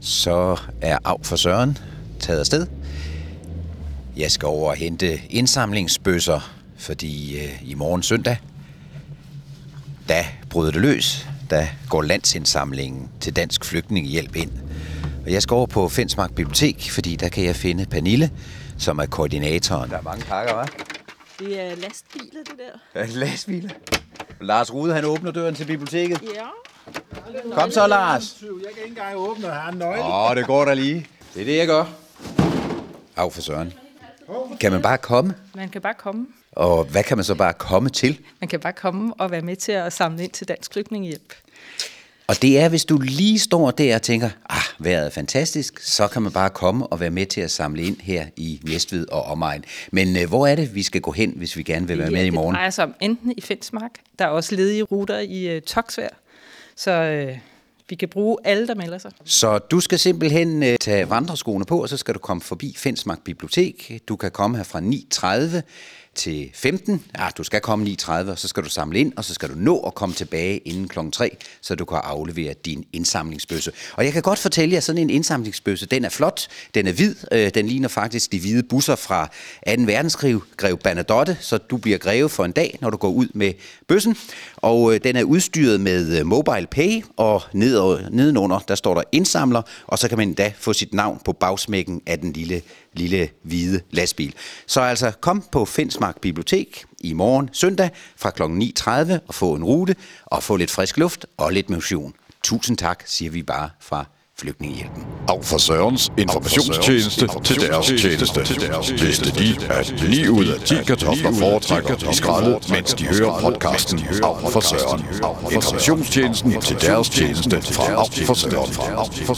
Så er Av for Søren taget afsted. Jeg skal over og hente indsamlingsbøsser, fordi øh, i morgen søndag, der bryder det løs. Der går landsindsamlingen til Dansk Flygtningehjælp ind. Og jeg skal over på Fensmark Bibliotek, fordi der kan jeg finde Pernille, som er koordinatoren. Der er mange pakker, hva'? Det er lastbiler, det der. Lastbiler. Lars Rude, han åbner døren til biblioteket. Ja. Kom så, Lars. Jeg kan ikke engang åbne, og har en nøgle. Åh, det går der lige. Det er det, jeg gør. Af for Søren. Kan man bare komme? Man kan bare komme. Og hvad kan man så bare komme til? Man kan bare komme og være med til at samle ind til Dansk Flygtningehjælp. Og det er, hvis du lige står der og tænker, ah, vejret er fantastisk, så kan man bare komme og være med til at samle ind her i Næstved og omegn. Men øh, hvor er det, vi skal gå hen, hvis vi gerne vil være med i morgen? Det drejer sig om enten i Fensmark. Der er også ledige ruter i øh, Toksvær. Så øh, vi kan bruge alle, der melder sig. Så du skal simpelthen øh, tage vandreskoene på, og så skal du komme forbi Fensmark Bibliotek. Du kan komme her fra 9.30 til 15. Ja, du skal komme 9.30, og så skal du samle ind, og så skal du nå at komme tilbage inden kl. 3, så du kan aflevere din indsamlingsbøsse. Og jeg kan godt fortælle jer, at sådan en indsamlingsbøsse, den er flot, den er hvid, øh, den ligner faktisk de hvide busser fra 2. verdenskrig, Grev Bernadotte, så du bliver greve for en dag, når du går ud med bøssen. Og øh, den er udstyret med øh, Mobile Pay, og ned, nedenunder, der står der indsamler, og så kan man endda få sit navn på bagsmækken af den lille lille hvide lastbil. Så altså kom på Finsmark Bibliotek i morgen søndag fra kl. 9.30 og få en rute og få lidt frisk luft og lidt motion. Tusind tak, siger vi bare fra Flygtningehjælpen. Af for Sørens informationstjeneste. Til deres tjeneste. Vidste de, at 9 ud af 10 kartofler foretrækker de skrællet, mens de hører podcasten. Af for Søren. Informationstjenesten til deres tjeneste. Fra Af for Søren.